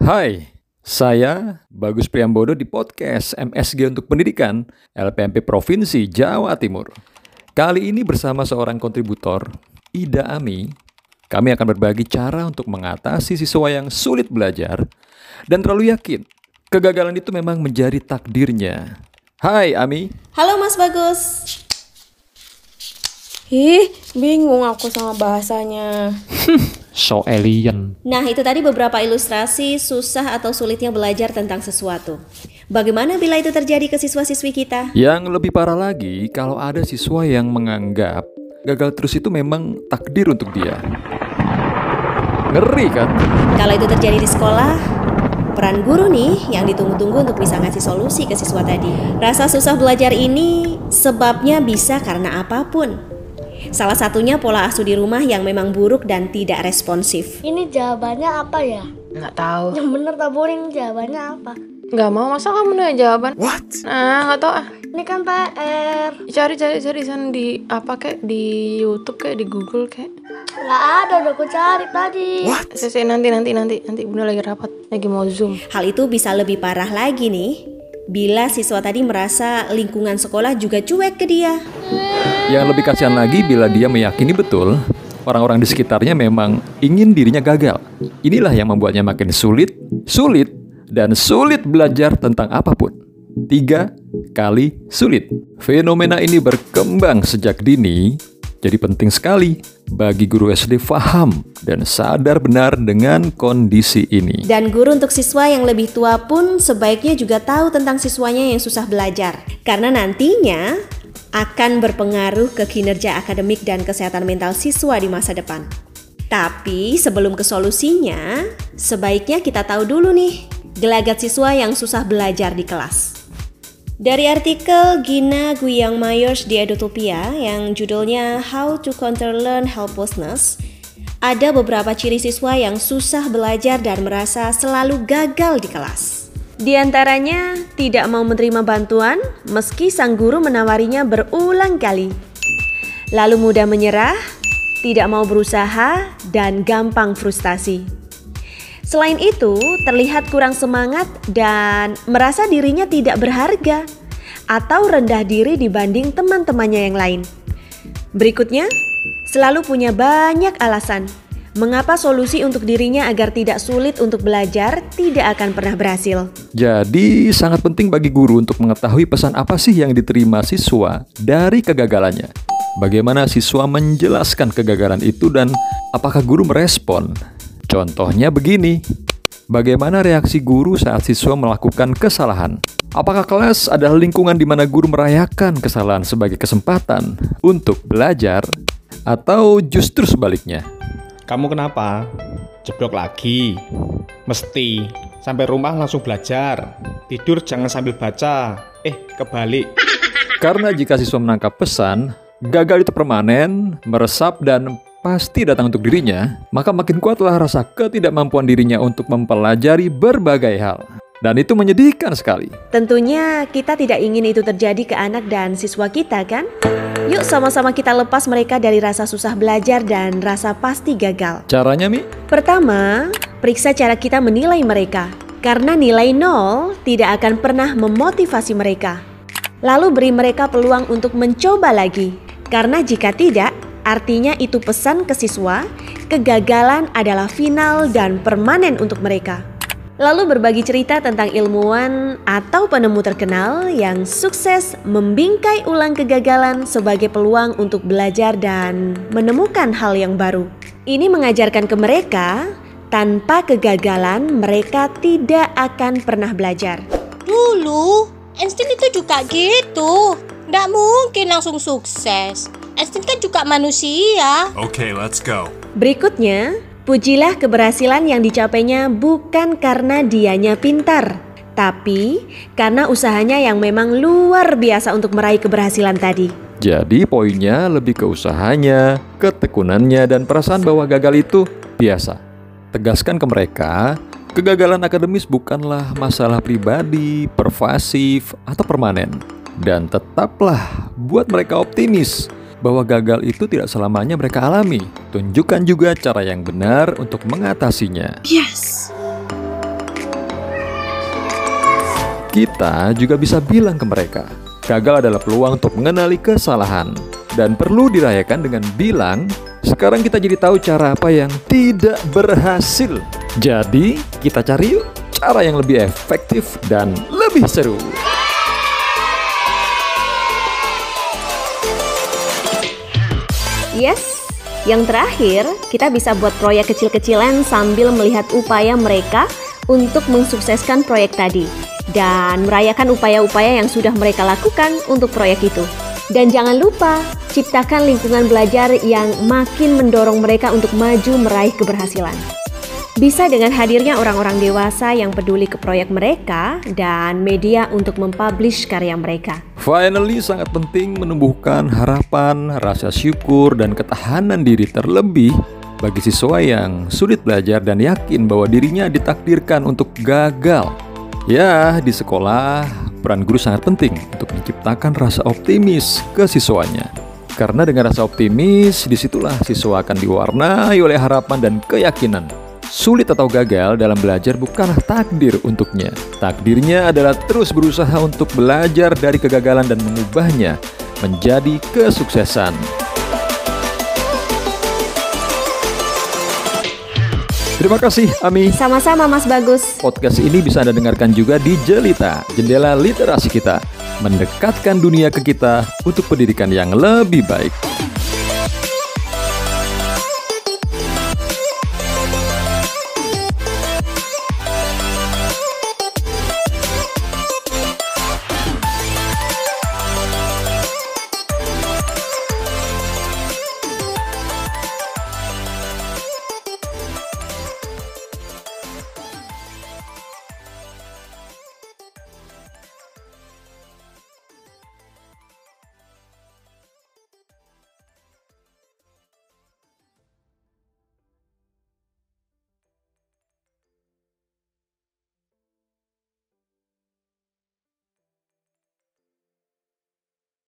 Hai, saya Bagus Priambodo di podcast MSG untuk Pendidikan LPMP Provinsi Jawa Timur. Kali ini bersama seorang kontributor, Ida Ami, kami akan berbagi cara untuk mengatasi siswa yang sulit belajar dan terlalu yakin kegagalan itu memang menjadi takdirnya. Hai Ami. Halo Mas Bagus. Ih, bingung aku sama bahasanya. so alien. Nah, itu tadi beberapa ilustrasi susah atau sulitnya belajar tentang sesuatu. Bagaimana bila itu terjadi ke siswa-siswi kita? Yang lebih parah lagi, kalau ada siswa yang menganggap gagal terus itu memang takdir untuk dia. Ngeri kan? Kalau itu terjadi di sekolah, peran guru nih yang ditunggu-tunggu untuk bisa ngasih solusi ke siswa tadi. Rasa susah belajar ini sebabnya bisa karena apa pun. Salah satunya pola asuh di rumah yang memang buruk dan tidak responsif. Ini jawabannya apa ya? Nggak tahu. Yang bener taburin jawabannya apa? Nggak mau masa kamu nanya jawaban? What? Nah, nggak tahu ah. Ini kan PR. Cari cari cari sana di apa kayak di YouTube kayak di Google kayak. Nggak ada, udah aku cari tadi. What? Saya nanti nanti nanti nanti bunda lagi rapat lagi mau zoom. Hal itu bisa lebih parah lagi nih bila siswa tadi merasa lingkungan sekolah juga cuek ke dia. Yang lebih kasihan lagi bila dia meyakini betul orang-orang di sekitarnya memang ingin dirinya gagal. Inilah yang membuatnya makin sulit, sulit, dan sulit belajar tentang apa pun. Tiga kali sulit. Fenomena ini berkembang sejak dini jadi penting sekali bagi guru SD faham dan sadar benar dengan kondisi ini. Dan guru untuk siswa yang lebih tua pun sebaiknya juga tahu tentang siswanya yang susah belajar. Karena nantinya akan berpengaruh ke kinerja akademik dan kesehatan mental siswa di masa depan. Tapi sebelum ke solusinya, sebaiknya kita tahu dulu nih gelagat siswa yang susah belajar di kelas. Dari artikel Gina Guyang Myers di Edutopia yang judulnya How to Counter Learn Helplessness, ada beberapa ciri siswa yang susah belajar dan merasa selalu gagal di kelas. Di antaranya, tidak mau menerima bantuan meski sang guru menawarinya berulang kali. Lalu mudah menyerah, tidak mau berusaha, dan gampang frustasi. Selain itu, terlihat kurang semangat dan merasa dirinya tidak berharga atau rendah diri dibanding teman-temannya yang lain. Berikutnya, selalu punya banyak alasan mengapa solusi untuk dirinya agar tidak sulit untuk belajar tidak akan pernah berhasil. Jadi, sangat penting bagi guru untuk mengetahui pesan apa sih yang diterima siswa dari kegagalannya. Bagaimana siswa menjelaskan kegagalan itu dan apakah guru merespon Contohnya begini, bagaimana reaksi guru saat siswa melakukan kesalahan? Apakah kelas adalah lingkungan di mana guru merayakan kesalahan sebagai kesempatan untuk belajar, atau justru sebaliknya? Kamu kenapa? Jeblok lagi? Mesti. Sampai rumah langsung belajar. Tidur jangan sambil baca. Eh, kebalik. Karena jika siswa menangkap pesan, gagal itu permanen, meresap, dan pasti datang untuk dirinya, maka makin kuatlah rasa ketidakmampuan dirinya untuk mempelajari berbagai hal. Dan itu menyedihkan sekali. Tentunya kita tidak ingin itu terjadi ke anak dan siswa kita kan? Yuk sama-sama kita lepas mereka dari rasa susah belajar dan rasa pasti gagal. Caranya Mi? Pertama, periksa cara kita menilai mereka. Karena nilai nol tidak akan pernah memotivasi mereka. Lalu beri mereka peluang untuk mencoba lagi. Karena jika tidak, Artinya itu pesan ke siswa, kegagalan adalah final dan permanen untuk mereka. Lalu berbagi cerita tentang ilmuwan atau penemu terkenal yang sukses membingkai ulang kegagalan sebagai peluang untuk belajar dan menemukan hal yang baru. Ini mengajarkan ke mereka, tanpa kegagalan mereka tidak akan pernah belajar. Dulu, Einstein itu juga gitu. Nggak mungkin langsung sukses. Einstein kan juga manusia. Oke, okay, let's go. Berikutnya, pujilah keberhasilan yang dicapainya bukan karena dianya pintar, tapi karena usahanya yang memang luar biasa untuk meraih keberhasilan tadi. Jadi poinnya lebih ke usahanya, ketekunannya, dan perasaan bahwa gagal itu biasa. Tegaskan ke mereka, kegagalan akademis bukanlah masalah pribadi, pervasif, atau permanen. Dan tetaplah buat mereka optimis bahwa gagal itu tidak selamanya mereka alami. Tunjukkan juga cara yang benar untuk mengatasinya. Yes. Kita juga bisa bilang ke mereka, gagal adalah peluang untuk mengenali kesalahan dan perlu dirayakan dengan bilang, sekarang kita jadi tahu cara apa yang tidak berhasil. Jadi, kita cari yuk cara yang lebih efektif dan lebih seru. Yes, yang terakhir, kita bisa buat proyek kecil-kecilan sambil melihat upaya mereka untuk mensukseskan proyek tadi dan merayakan upaya-upaya yang sudah mereka lakukan untuk proyek itu. Dan jangan lupa, ciptakan lingkungan belajar yang makin mendorong mereka untuk maju meraih keberhasilan. Bisa dengan hadirnya orang-orang dewasa yang peduli ke proyek mereka dan media untuk mempublish karya mereka. Finally, sangat penting menumbuhkan harapan, rasa syukur, dan ketahanan diri terlebih bagi siswa yang sulit belajar dan yakin bahwa dirinya ditakdirkan untuk gagal. Ya, di sekolah, peran guru sangat penting untuk menciptakan rasa optimis ke siswanya. Karena dengan rasa optimis, di situlah siswa akan diwarnai oleh harapan dan keyakinan. Sulit atau gagal dalam belajar bukanlah takdir untuknya. Takdirnya adalah terus berusaha untuk belajar dari kegagalan dan mengubahnya menjadi kesuksesan. Terima kasih, Ami. Sama-sama Mas Bagus. Podcast ini bisa Anda dengarkan juga di Jelita, jendela literasi kita. Mendekatkan dunia ke kita untuk pendidikan yang lebih baik.